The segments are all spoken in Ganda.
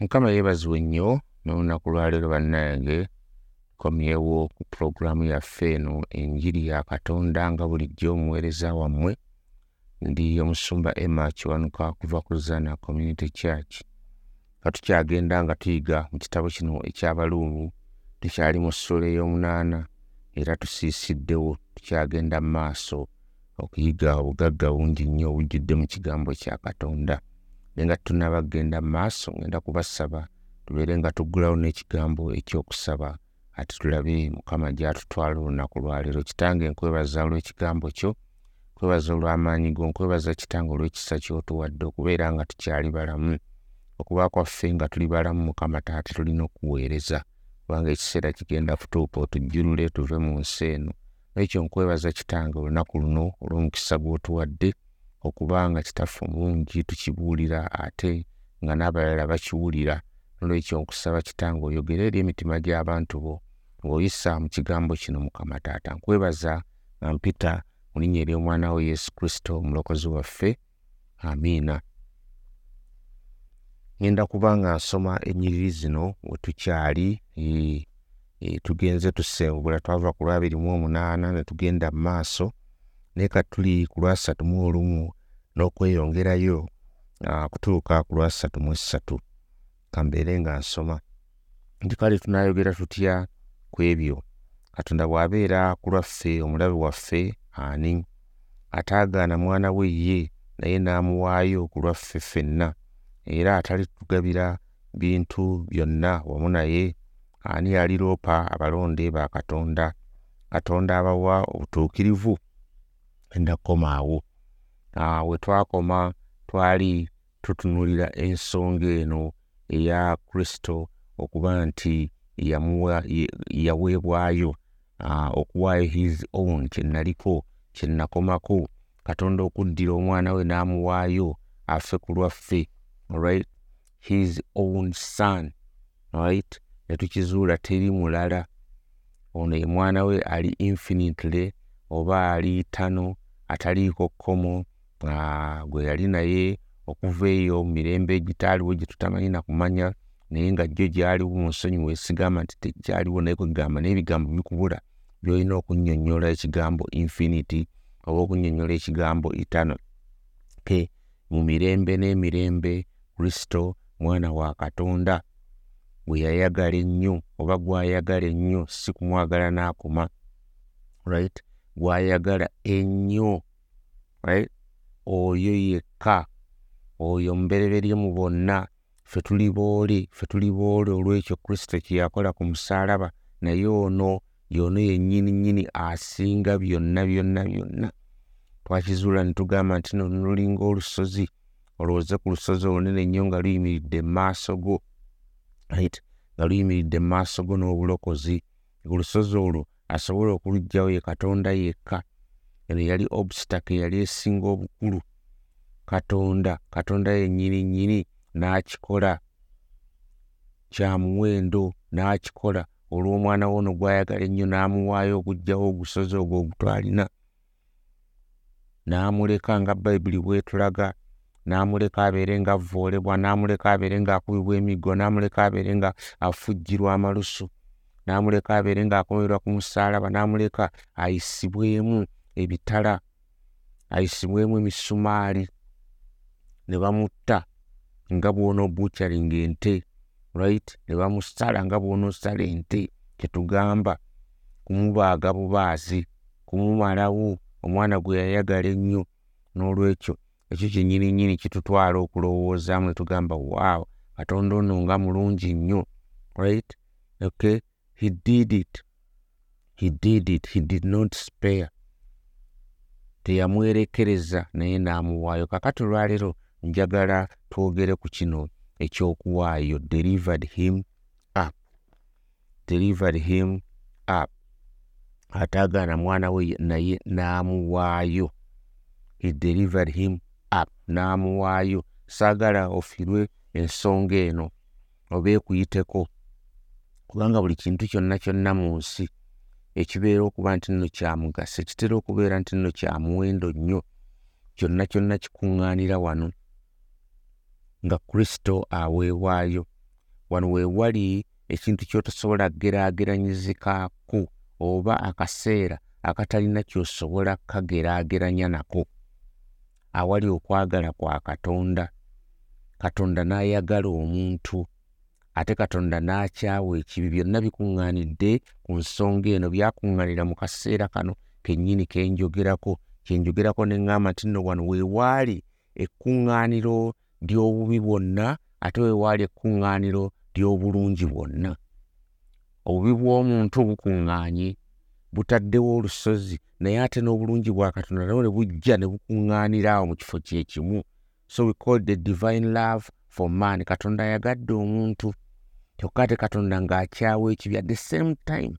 mukama yeebazibwe nnyo n'olunaku lwaleero bannange tukomyewo ku pulogulaamu yaffe eno enjiri ya katonda nga bulijjo omuweereza wammwe ndi omusumba emma kiwanuka kuva ku luzana community church. Nga tukyagenda nga tuyiga mu kitabo kino ekyabaluumi tukyali mu ssula ey'omunaana era tusiisiddewo tukyagenda mu maaso okuyiga obugagga bungi nnyo obujjudde mu kigambo kya katonda naye nga tunaba kgenda mu maaso ngenda kubasaba tubeere nga tuggulawo n'ekigambo ekyokusaba ate tulabe mukama gy'atutwala olunaku lwaleero kitange nkwebaza olw'ekigambo kyo nkwebaza olw'amaanyi go nkwebaza kitange olw'ekisa ky'otuwadde okubeera nga tukyali balamu okuba kwaffe nga tuli balamu mukama taata tulina okuweereza kubanga ekiseera kigenda kutuuka otujjulule tuve mu nsi eno. Ekyo nkwebaza kitange olunaku luno olw'omukisa gw'otuwadde okubanga kitaffe omulungi tukibuulira ate nga n'abalala bakiwulira. Nolwekyo nkusaba kitange oyogere eri emitima gy'abantu bo ng'oyisa mu kigambo kino mukama taata. Nkwebaza nga mpita mu linnya ery'omwana we yesu kristo omulokozi waffe. Amiina. Ngenda kuba nga nsoma ennyiriri zino we tukyali e, e, tugenze tusengula twava ku lwabiri mu omunaana ne tugenda mu maaso. Naye ka tuli ku lwasatu mu olumu n'okweyongerayo kutuuka ku lwasatu mu essatu kambeere nga nsoma nti kale tunaayogera tutya ku ebyo? Katonda bw'abeera ku lwaffe omulabe waffe ani? Ataagaana mwana we ye naye n'amuwaayo ku lwaffe ffenna era atali tugabira bintu byonna wamu naye ani aliroopa abalonde ba katonda? Katonda abawa obutuukirivu? Enda kukoma awo we twakoma twali tutunulira ensonga eno eya kristo okuba nti yaweebwayo okuwaayo his own kyenaliko kyenakomako katonda okuddira omwana we n'amuwaayo afe ku lwaffe right? His own son right? Netukizuula teri mulala. Ono ye mwana we ali infinitely oba ali tano ataliiko kkomo gwe yali naye okuva eyo mu mirembe egitaaliwo gye tutamanyi na kumanya naye nga jjo gyaliwo mu nsonyi weesigamba nti tekyaliwo naye kwegamba naye ebigambo bikubula byolina okunnyonnyola ekigambo infinity oba okunnyonnyola ekigambo etano. Ke mu mirembe n'emirembe kristo mwana wa katonda gwe yayagala ennyo oba gwayagala ennyo si kumwagala n'akoma right? Gwayagala ennyo right oyo yekka oyo mubereberye mu bonna ffe tuli boole ffe tuli boole olw'ekyo kristo kye yakola ku musaalaba naye ono yono yennyini nnyini asinga byonna byonna byonna. Twakizuula ne tugamba nti no lulinga olusozi olowooze ku lusozi olunene ennyo nga luyimiridde mu maaso go right nga luyimiridde mu maaso go n'obulokozi. Olusozi olwo asobole okuluggyawo ye katonda yekka eno yali obstacle yali esinga obukulu. Katonda katonda yennyini nnyini n'akikola. Kya muwendo n'akikola. Olw'omwana we ono gwayagala ennyo n'amuwaayo okuggyawo ogusozi ogwo ogutwalina n'amuleka nga bayibuli bwetulaga n'amuleka abeere nga avoolebwa n'amuleka abeere nga akubibwa emiggo n'amuleka abeere nga afujjirwa amalusu n'amuleka abeere nga akomererwa ku musaalaba n'amuleka ayisibwemu ebitala ayisibwemu emisumaali ne bamutta nga bwona obuukyalinga ente right? Ne bamusala nga bwona osala ente kyetugamba kumubaaga bubaazi kumumalawo omwana gwe yayagala ennyo. N'olwekyo ekyo kyennyini nnyini kitutwala okulowoozaamu ne tugamba waawo katonda ono nga mulungi nnyo right? Okay? He did it. He did it. He did not spare teyamwerekereza naye n'amuwaayo kakati olwaleero njagala twogere ku kino ekyokuwaayo delivered him up delivered him up. Ataagaana mwana we naye n'amuwaayo he delivered him up n'amuwaayo. Saagala ofirwe ensonga eno oba ekuyiteko kubanga buli kintu kyonna kyonna mu nsi ekibeera okuba nti nno kyamugaso ekitera okubeera nti nno kyamuwendo nnyo kyonna kyonna kikuŋŋaanira wano nga kristo aweebwayo wano weewali ekintu kyotosobola geraageranyizikaako oba akaseera akatalina kyosobola kageraageranya nako. Awali okwagala kwa katonda katonda n'ayagala omuntu ate katonda n'akyawa ekibi byonna bikuŋŋaanidde ku nsonga eno byakuŋŋaanira mu kaseera kano kennyini kenjogerako. Kyenjogerako ne ŋŋamba nti nno wano weewaali ekkuŋŋaaniro ly'obubi bwonna ate weewaali ekkuŋŋaaniro ly'obulungi bwonna. Obubi bw'omuntu bukuŋŋaanye butaddewo olusozi naye ate n'obulungi bwa katonda nawo ne bujja ne bukuŋŋaanira awo mu kifo kyekimu so we call the divine love for man. Katonda ayagadde omuntu kyokka ate katonda ng'akyawa ekibi at the same time.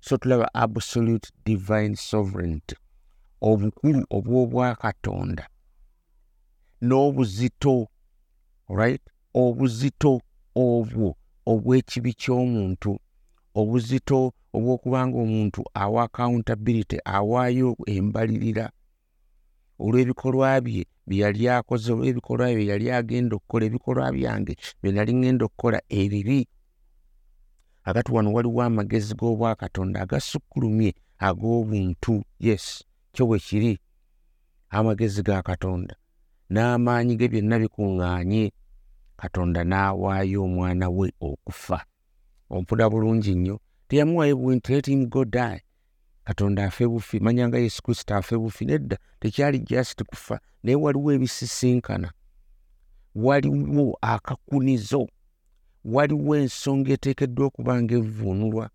So tulaba absolute divine sovereignty obukulu obw'obwakatonda n'obuzito right? Obuzito obwo obw'ekibi ky'omuntu obuzito obw'okubanga omuntu awa accountability awaayo embalirira olw'ebikolwa bye bye yali akoze olw'ebikolwa bye yali agenda okukola ebikolwa byange bye nali ŋŋenda okukola ebibi. Agati wano waliwo amagezi g'obwakatonda agasukkulumye ag'obuntu. Yes kyo bwe kiri. Amagezi ga katonda. N'amaanyi ge byonna bikuŋŋaanye. Katonda n'awaayo omwana we okufa. Ompuna bulungi nnyo. Teyamuwaayo bwinti let him go die katonda afe bufi manya nga yesu kristo afe bufi nedda tekyali just kufa naye waliwo ebisisinkana waliwo akakunizo waliwo ensonga eteekeddwa okuba nga evvuunulwa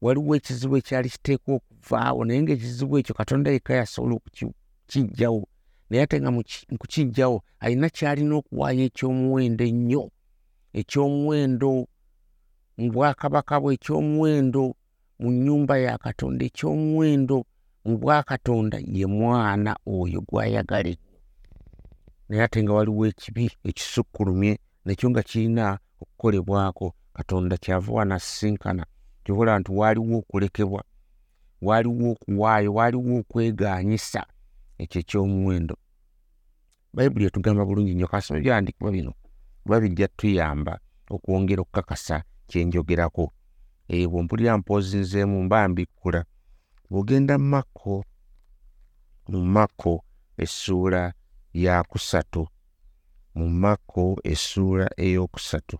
waliwo ekizibu ekyali kiteekwa okuvaawo naye ngaekizibu ekyo katonda yekka yasobola okukijjawo naye ate nga mukukijjawo alina kyalina okuwaayo ekyomuwendo ennyo ekyomuwendo mu bwakabaka bwe ekyomuwendo mu nnyumba ya katonda. Ekyomuwendo mu bwakatonda ye mwana oyo gw'ayagala. Ennyo naye ate nga waliwo ekibi ekisukkulumye nakyo nga kirina okukolebwako. Katonda kyava wanasisinkana kyobola nti waaliwo okulekebwa waaliwo okuwaayo waaliwo okweganyisa ekyo ekyomuwendo. Bayibuli etugamba bulungi nnyo kasome byandikibwa bino. Kuba bijja tuyamba okwongera okukakasa kyenjogerako ebwo mpulira mpoozinzeemu mba mbikkula bw'ogenda makko mu makko essuula ya kusatu. Mu makko essuula ey'okusatu.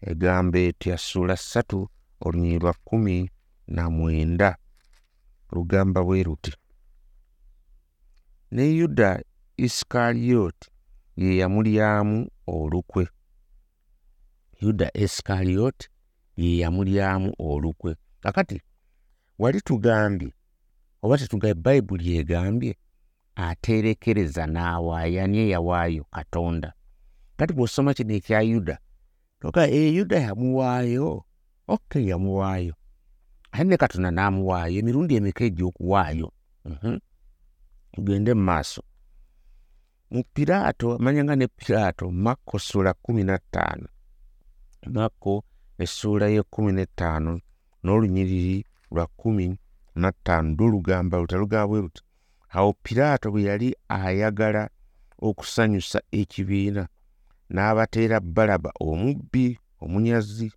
Egamba etya ssuula ssatu olunyiri lwa kkumi na mwenda. Lugamba bwe ruti ne yuda isikaliyoti ye yamulyamu olukwe. Yuda isikaliyoti ye yamulyamu olukwe. Kakati wali tugambye oba tetugambye bayibuli egambye aterekereza n'awaayo ani eyawaayo katonda? Kati bw'osoma kino ekya yuda? Toga e yuda yamuwaayo. Ok yamuwaayo. Aye ne katonda n'amuwaayo? Emirundi emeka egy'okuwaayo mhm. tugende mu maaso. Mu piraato amanya nga ne piraato makko ssuula kumi na ttaano. Makko essuula y'ekkumi n'ettaano n'olunyiriri lwa kkumi na ttaano luta lugamba bwe luti awo piraato bwe yali ayagala okusanyusa ekibiina n'abateera balaba omubbi omunyazi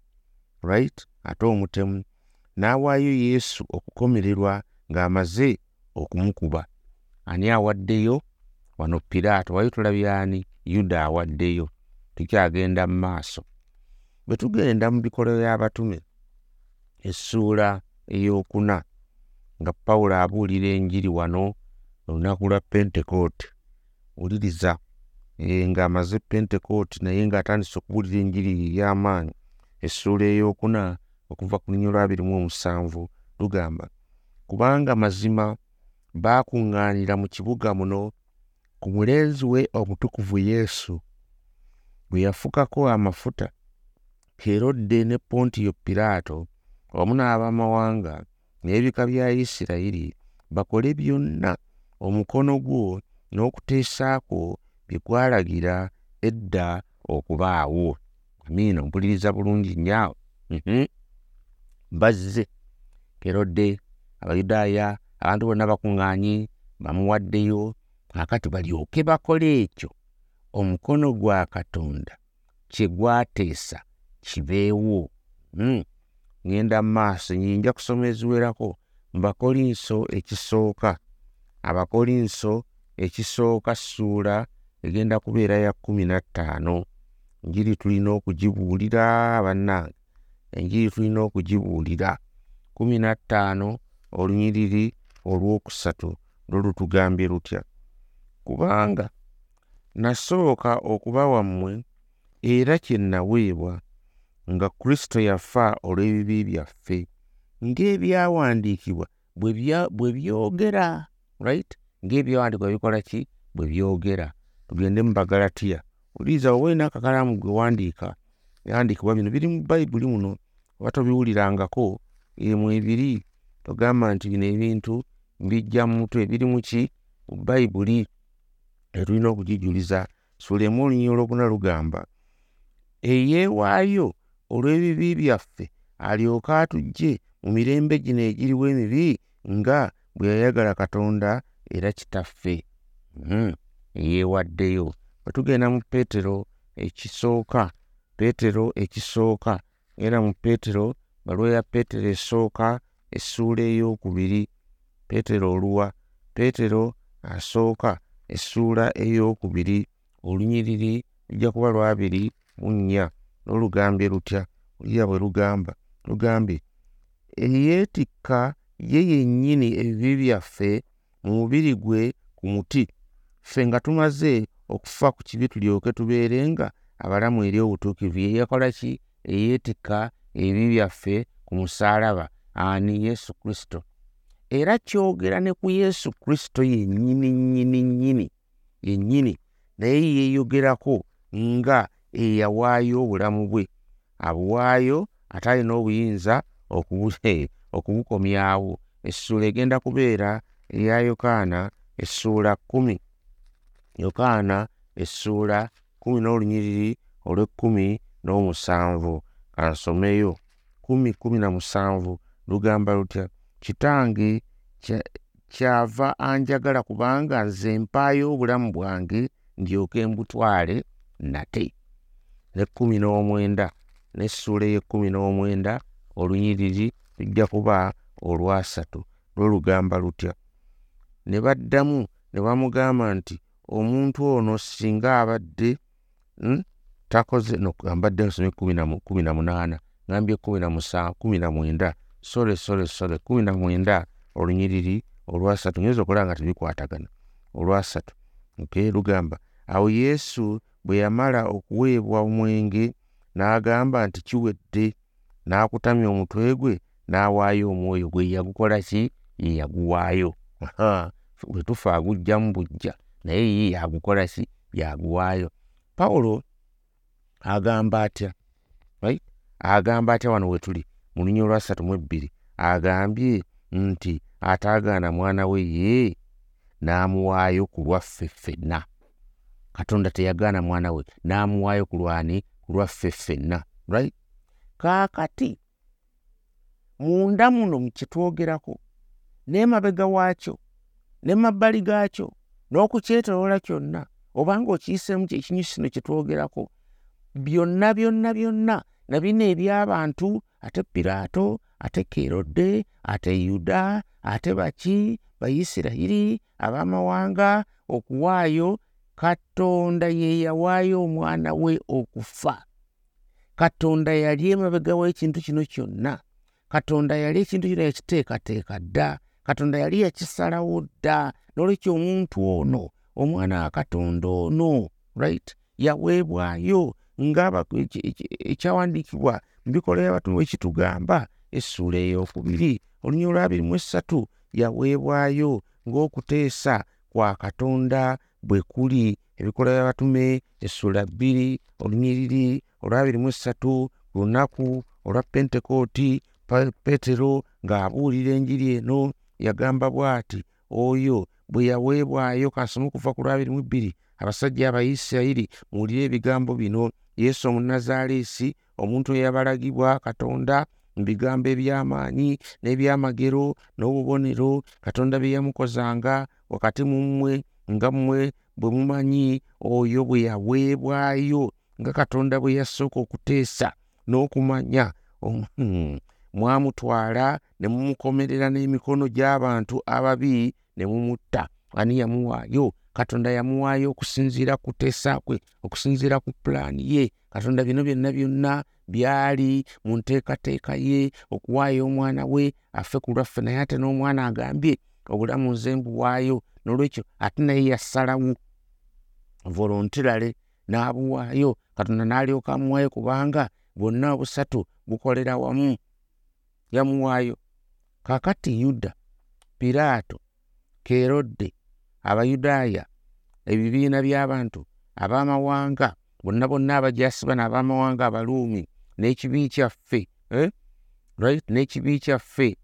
right ate omutemu n'awaayo yesu okukomererwa ng'amaze okumukuba. Ani awaddeyo? Wano piraato wali tulabyani yuda awaddeyo. Tukyagenda mu maaso bwe tugenda mu bikolero by'abatume essuula ey'okuna nga pawulo abuulira enjiri wano olunaku lwa pentekooti wuliriza e, ng'amaze pentekooti naye ng'atandise okubuulira enjiri ey'amaanyi essuula ey'okuna okuva ku lunya lwabiri mu omusanvu lugamba kubanga mazima baakuŋŋaanira mu kibuga muno ku mulenzi we omutukuvu yesu bwe yafukako amafuta herodde ne pontiyo piraato wamu n'abamawanga n'ebika bya isirayiri bakole byonna omukono gwo n'okuteesaako bye gwalagira edda okubaawo. Amiina ompuliriza bulungi nnyawo mhm. bazze. Herodde abayudaaya abantu bonna bakuŋŋaanye bamuwaddeyo akati balyoke bakole ekyo. Omukono gwa katonda kye gwateesa kibeewo. Ŋŋenda mu maaso nyinja kusoma eziwerako. Mu bakolinso ekisooka. Abakolinso ekisooka ssuula egenda kubeera ya kumi na ttaano. Enjiri tulina okugibuulira bannange. Enjiri tulina okugibuulira. Kumi na ttaano olunyiriri olwokusatu lwo lutugambye lutya. Kubanga nasooka okuba wammwe era kye naweebwa nga kristo yafa olw'ebibi byaffe ng'ebyawandiikibwa bwe byogera right? Ng'ebyawandiikibwa bikola ki? Bwe byogera. Tugende mu bagalatiya oliriza oba olina akakalaamu gwe wandiika yawandiikibwa bino biri mu bayibuli muno oba tobiwulirangako emu ebiri. Togamba nti bino ebintu mbijja mu mutwe biri mu ki? Mu bayibuli etulina okugijuliza. Sulemu olunyinyi olwokuna lugamba eyeewaayo olw'ebibi byaffe alyoke atujje mu mirembe gino egiriwo emibi nga bwe yayagala katonda era kitaffe hmm. eyeewaddeyo bwe tugenda mu peetero ekisooka peetero ekisooka era mu peetero balwa ya peetero esooka essuula ey'okubiri peetero oluwa peetero asooka essuula ey'okubiri olunyiriri lujja kuba lwabiri mu nnya n'olugambye lutya olira bwe lugamba. Lugambye eyeetikka ye yennyini ebibi byaffe mu mubiri gwe ku muti. Ffe nga tumaze okufa ku kibi tulyoke tubeerenga abalamu eri obutuukivu ye yakola ki? Eyeetikka ebibi byaffe ku musaalaba. Ani? Yesu kristo. Era kyogera ne ku yesu kristo yennyini nnyini nnyini yennyini. Naye yeeyogerako nga eyawaayo obulamu bwe. Abuwaayo ate alina obuyinza okubukomyawo. Essuula egenda kubeera eya yokaana essuula kumi yokaana essuula kumi n'olunyiriri olw'ekkumi n'omusanvu. Kansomeyo. Kumi kumi na musanvu. Lugamba lutya kitange kyava anjagala kubanga nze mpaayo obulamu bwange ndyoke mbutwale nate n'ekkumi n'omwenda n'essuula ey'ekkumi n'omwenda olunyiriri lujja kuba olwasatu lwe lugamba lutya. Ne baddamu ne bamugamba nti omuntu ono singa abadde hmm, takoze nambadde nsome kumi na munaana ngambye kumi na mwenda sole sole sole kumi na mwenda olunyiriri olwasatu nyinza okulaba nga tebikwatagana olwasatu. Lugamba awo yesu bwe yamala okuweebwa omwenge n'agamba nti kiwedde n'akutamya omutwe gwe n'awaayo omwoyo gwe yagukola ki? Ye yaguwaayo. Bwe tufa agugjamu bujja naye ye yagukola ki? Yaguwaayo. Pawulo agamba atya? Agamba atya wano we tuli? Mu lunya olwasatu mu ebbiri. Agambye nti ataagaana mwana we ye n'amuwaayo ku lwaffe ffenna katonda teyagaana mwana we n'amuwaayo ku lwani ku lwaffe ffenna right? Kaakati munda muno kyetwogerako n'emabega waakyo n'emabbali gaakyo n'okukyetoloola kyonna obanga okiyiseemu kyekinyusi kino kyetwogerako byonna byonna byonna na bino eby'abantu ate piraato ate kerode ate yuda ate baki bayisirayiri ab'amawanga okuwaayo katonda ye yawaayo omwana we okufa. Katonda yali emabega w'ekintu kino kyonna. Katonda yali ekintu kino yakiteekateeka dda. Katonda yali yakisalawo dda. N'olwekyo omuntu ono omwana wa katonda ono right yaweebwayo ekyawandiikibwa mubikola yabatumu ekitugamba essuula ey'okubiri olunya olwabiri mu essatu yaweebwayo ng'okuteesa kwa katonda bwe kuli ebikola by'abatume essula bbiri olunyiriri olwabiri mu essatu ku lunaku olwa pentekooti peetero ng'abuulira enjiri eno yagamba bw'ati oyo bwe yaweebwayo kansoma okuva ku lwabiri mu bbiri abasajja abayisirayiri muwulire ebigambo bino. Yesu omunazaaleesi omuntu eyabalagibwa katonda mu bigambo eby'amaanyi n'ebyamagero n'obubonero katonda bye yamukozanga wakati mu mmwe nga mmwe bwe mumanyi oyo bwe yaweebwayo nga katonda bwe yasooka okuteesa n'okumanya hmm, mwamutwala ne mumukomerera n'emikono gy'abantu ababi ne mumutta. Ani yamuwaayo? Katonda yamuwaayo okusinziira ku kuteesa kwe okusinziira ku pulaani ye. Katonda bino byonna byonna byali mu nteekateeka ye okuwaayo omwana we afe ku lwaffe naye ate n'omwana agambye obulamu nze mbuwaayo n'olwekyo ate naye yassalawo volontirale n'abuwaayo katonda n'alyoka amuwaayo kubanga bwonna obusatu bukolera wamu. Yamuwaayo kakati yuda piraato kerodde abayudaaya ebibiina by'abantu ab'amawanga bonna bonna abajasiba n'abamawanga abaluumi n'ekibi kyaffe eh? right? N'ekibi kyaffe.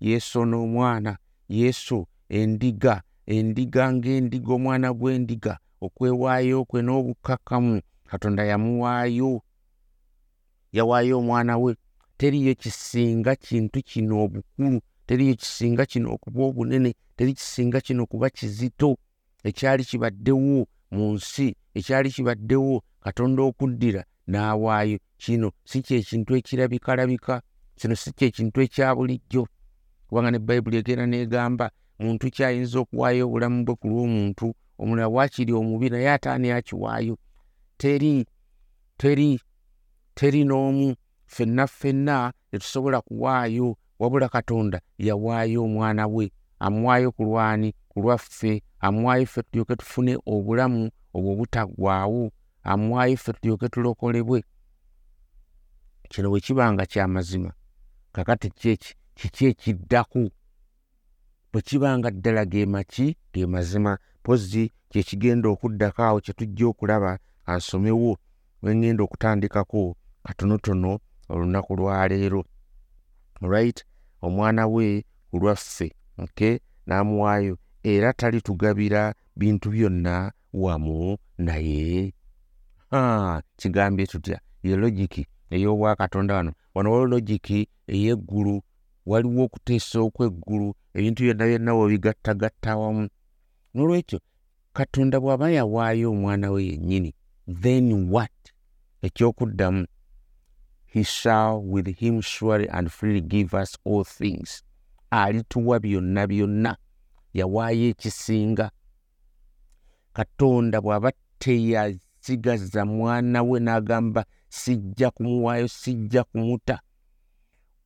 Yesu n'omwana yesu endiga endiga ng'endiga omwana gw'endiga okwewaayo kwe n'obukkakkamu katonda yamuwaayo yawaayo omwana we. Teriyo kisinga kintu kino obukulu teriyo kisinga kino okuba obunene teri kisinga kino kuba kizito. Ekyali kibaddewo mu nsi ekyali kibaddewo katonda okuddira n'awaayo. Kino si kyekintu ekirabikalabika kino si kyekintu ekya bulijjo kubanga ne bayibuli egenda n'egamba muntu kyayinza okuwaayo obulamu bwe ku lw'omuntu omulala waakiri omubi naye ataani akiwaayo? Teri teri teri n'omu ffenna ffenna tetusobola kuwaayo wabula katonda yawaayo omwana we amuwaayo ku lwani ku lwaffe amuwaayo ffe tulyoke tufune obulamu obwo butaggwaawo amuwaayo ffe tulyoke tulokolebwe. Kino bwe kiba nga kyamazima kakati kyeki kiki ekiddaku? Bwe kiba nga ddala ge maki ge mazima pozzi kyekigenda okuddako awo kye tujja okulaba ansomewo wengenda okutandikako katonotono olunaku lwaleero right? Omwana we ku lwaffe okay n'amuwaayo era talitugabira bintu byonna wamu naye. Kigambye tutya ye logiki ey'obwakatonda wano. Wano waliwo logiki ey'eggulu waliwo okuteesa okweggulu ebintu byonna byonna webigattagatta wamu n'olwekyo katonda bw'aba yawaayo omwana we yennyini then what? Ekyokuddamu he shall with him surely and freely give us all things. Alituwa byonna byonna yawaayo ekisinga. Katonda bw'aba teyasigaza mwana we n'agamba sijja kumuwaayo sijja kumuta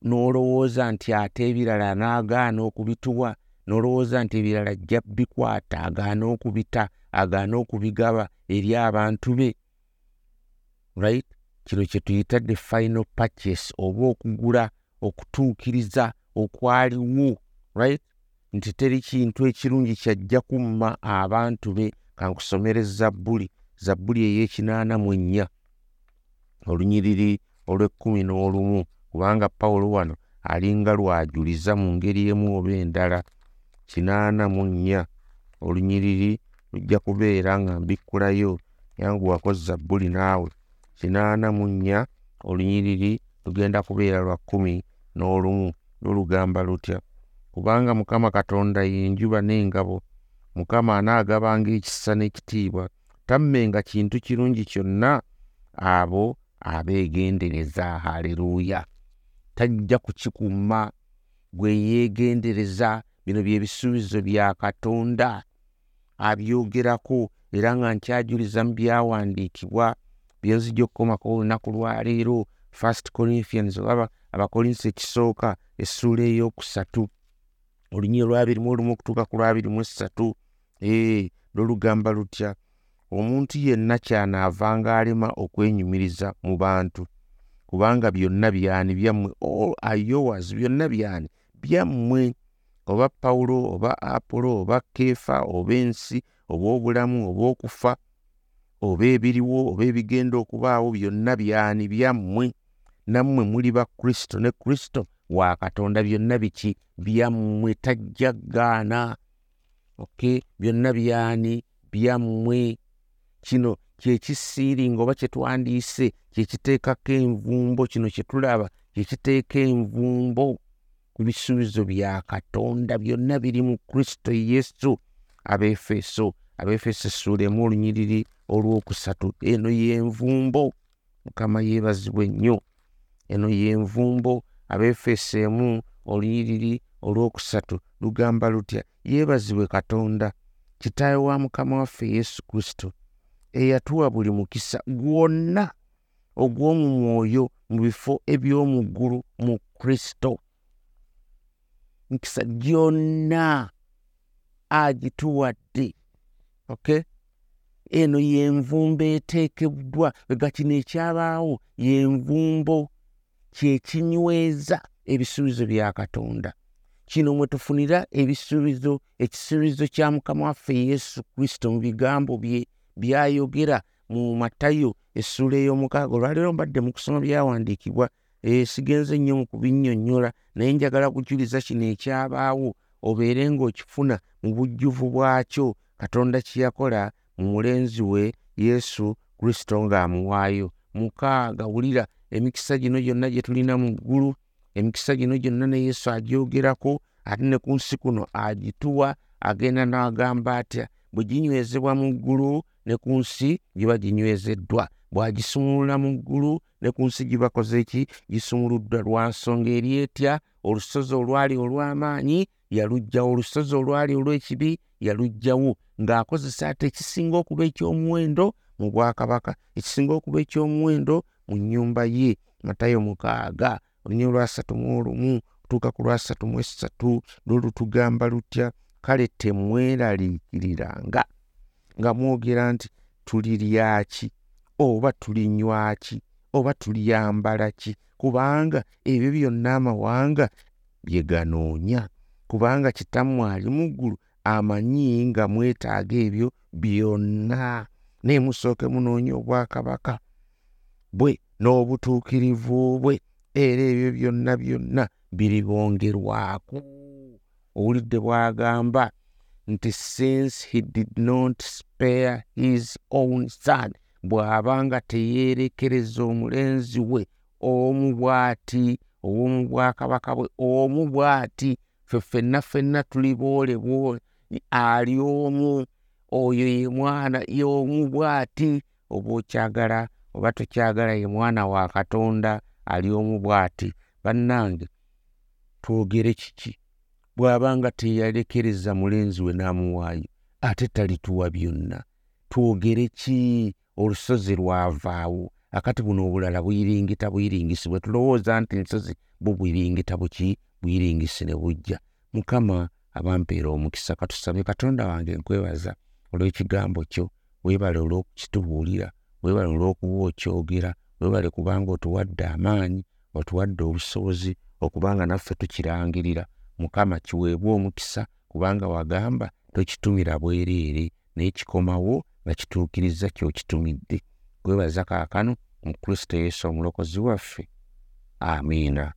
n'olowooza nti ate ebirala n'agaana okubituwa n'olowooza nti ebirala ajja bikwata agaana okubita agaana okubigaba eri abantu be right? Kino kye tuyita the final purchase oba okugula okutuukiriza okwaliwo right? Nti teri kintu ekirungi kyajja kumma abantu be kankusomere zabbuli. Zabbuli ey'ekinaana mu ennya olunyiriri olw'ekkumi n'olumu kubanga pawulo wano alinga lwajuliza mu ngeri emu oba endala kinaana mu nnya. Olunyiriri lujja kubeera nga mbikkulayo yanguwako zabbuli naawe. Kinaana mu nnya olunyiriri lugenda kubeera lwa kkumi n'olumu lulugamba lutya. Kubanga mukama katonda yenjuba n'engabo mukama anaagabanga ekisa n'ekitiibwa tammenga kintu kirungi kyonna abo abeegendereza. Haleluuya tajja kukikuuma gwe yeegendereza bino byebisuubizo bya katonda abyogerako era nga nkyajuliza mu byawandiikibwa byenzijja okukomako olunaku lwaleero first corinthians oba abakolinsi ekisooka essuula ey'okusatu. Olunyi olwabiri mu olumu okutuuka ku lwabiri mu essatu ee lwolugamba lutya omuntu yenna kyanaavanga alema okwenyumiriza mu bantu kubanga byonna byani? Byammwe ayowas byonna byani? Byammwe oba pawulo oba apolo oba keefa oba ensi oba obulamu oba okufa oba ebiriwo oba ebigenda okubaawo byonna byani? Byammwe. Nammwe muli ba kristo. Ne kristo wa katonda byonna biki? Byammwe tajja gaana ok byonna byani? Byammwe kino kyekisiiringa oba kyetwandiise kyekiteekako envumbo kino kyetulaba kyekiteeka envumbo ku bisuubizo bya katonda byonna biri mu kristo yesu. Abefeso abefeso essuula emu olunyiriri olwokusatu. Eno yenvumbo mukama yeebazibwa ennyo eno yenvumbo abefeso emu olunyiriri olwokusatu. Lugamba lutya? Yeebazibwe katonda kitaawe wa mukama waffe yesu kristo eyatuwa buli mukisa gwonna ogw'omu mwoyo mu bifo eby'omu ggulu mu kristo. Mikisa gyonna agituwadde okay? Eno yenvumbo eteekeddwa ega kino ekyabaawo yenvumbo kyekinyweza ebisuubizo bya katonda. Kino mwe tufunira ebisuubizo ekisuubizo kya mukama waffe yesu kristo mu bigambo bye byayogera mu matayo essuula ey'omukaaga. Olwaleero mbadde mu kusoma byawandiikibwa eh, sigenze nnyo mu kubinnyonnyola naye njagala kujuliza kino ekyabaawo obeere ng'okifuna mu bujjuvu bwakyo. Katonda kye yakola mu mulenzi we yesu kristo ng'amuwaayo. Mukaaga wulira emikisa gino gyonna gye tulina mu ggulu emikisa gino gyonna ne yesu agyogerako ate ne ku nsi kuno agituwa agenda n'agamba atya bwe ginywezebwa mu ggulu ne ku nsi giba ginywezeddwa. Bw'agisumulula mu ggulu ne ku nsi gibakoze ki? Gisumuluddwa lwa nsonga eri etya? Olusozi olwali olw'amaanyi yaluggyawo olusozi olwali olw'ekibi yaluggyawo ng'akozesa ate ekisinga okuba eky'omuwendo mu bwakabaka ekisinga okuba eky'omuwendo mu nnyumba ye. Matayo mukaaga olunya olwasatu mu olumu otuuka ku lwasatu mu esatu lwolutugamba lutya kale temweraliikiriranga nga mwogera nti tuliryaki oba tulinywaki oba tulyambala ki kubanga ebyo byonna amawanga bye ganoonya. Kubanga kitammwe ali mu ggulu amanyi nga mwetaaga ebyo byonna. Naye musooke munoonya obwakabaka bwe n'obutuukirivu bwe era ebyo byonna byonna biribongerwako owulidde bw'agamba nti since he did not spare his own son bw'abanga teyeerekereza omulenzi we omu bw'ati ow'omu bwakabaka bwe omu bw'ati ffe ffenna ffenna tuli bwole bwole ali omu oyo ye mwana y'omu bw'ati oba okyagala oba tokyagala ye mwana wa katonda ali omu bw'ati. Bannange twogere kiki bw'abanga teyalekereza mulenzi we n'amuwaayo ate talituwa byonna. Twogere ki? Olusozi lwavaawo akati buno obulala buyiringita buyiringisibwe tulowooza nti nsozi bwo buyiringita buki? Buyiringisi ne bujja. Mukama abampeera omukisa katusabe katonda wange nkwebaza olw'ekigambo kyo. Weebale olw'okukitubuulira weebale olw'okuba okyogera weebale kubanga otuwadde amaanyi otuwadde obusobozi okubanga naffe tukirangirira mukama kiweebwa omukisa kubanga wagamba tokitumira bwereere naye kikomawo nga kituukiriza kyokitumidde. Kwebaza kaakano mu kristo yesu omulokozi waffe. Amiina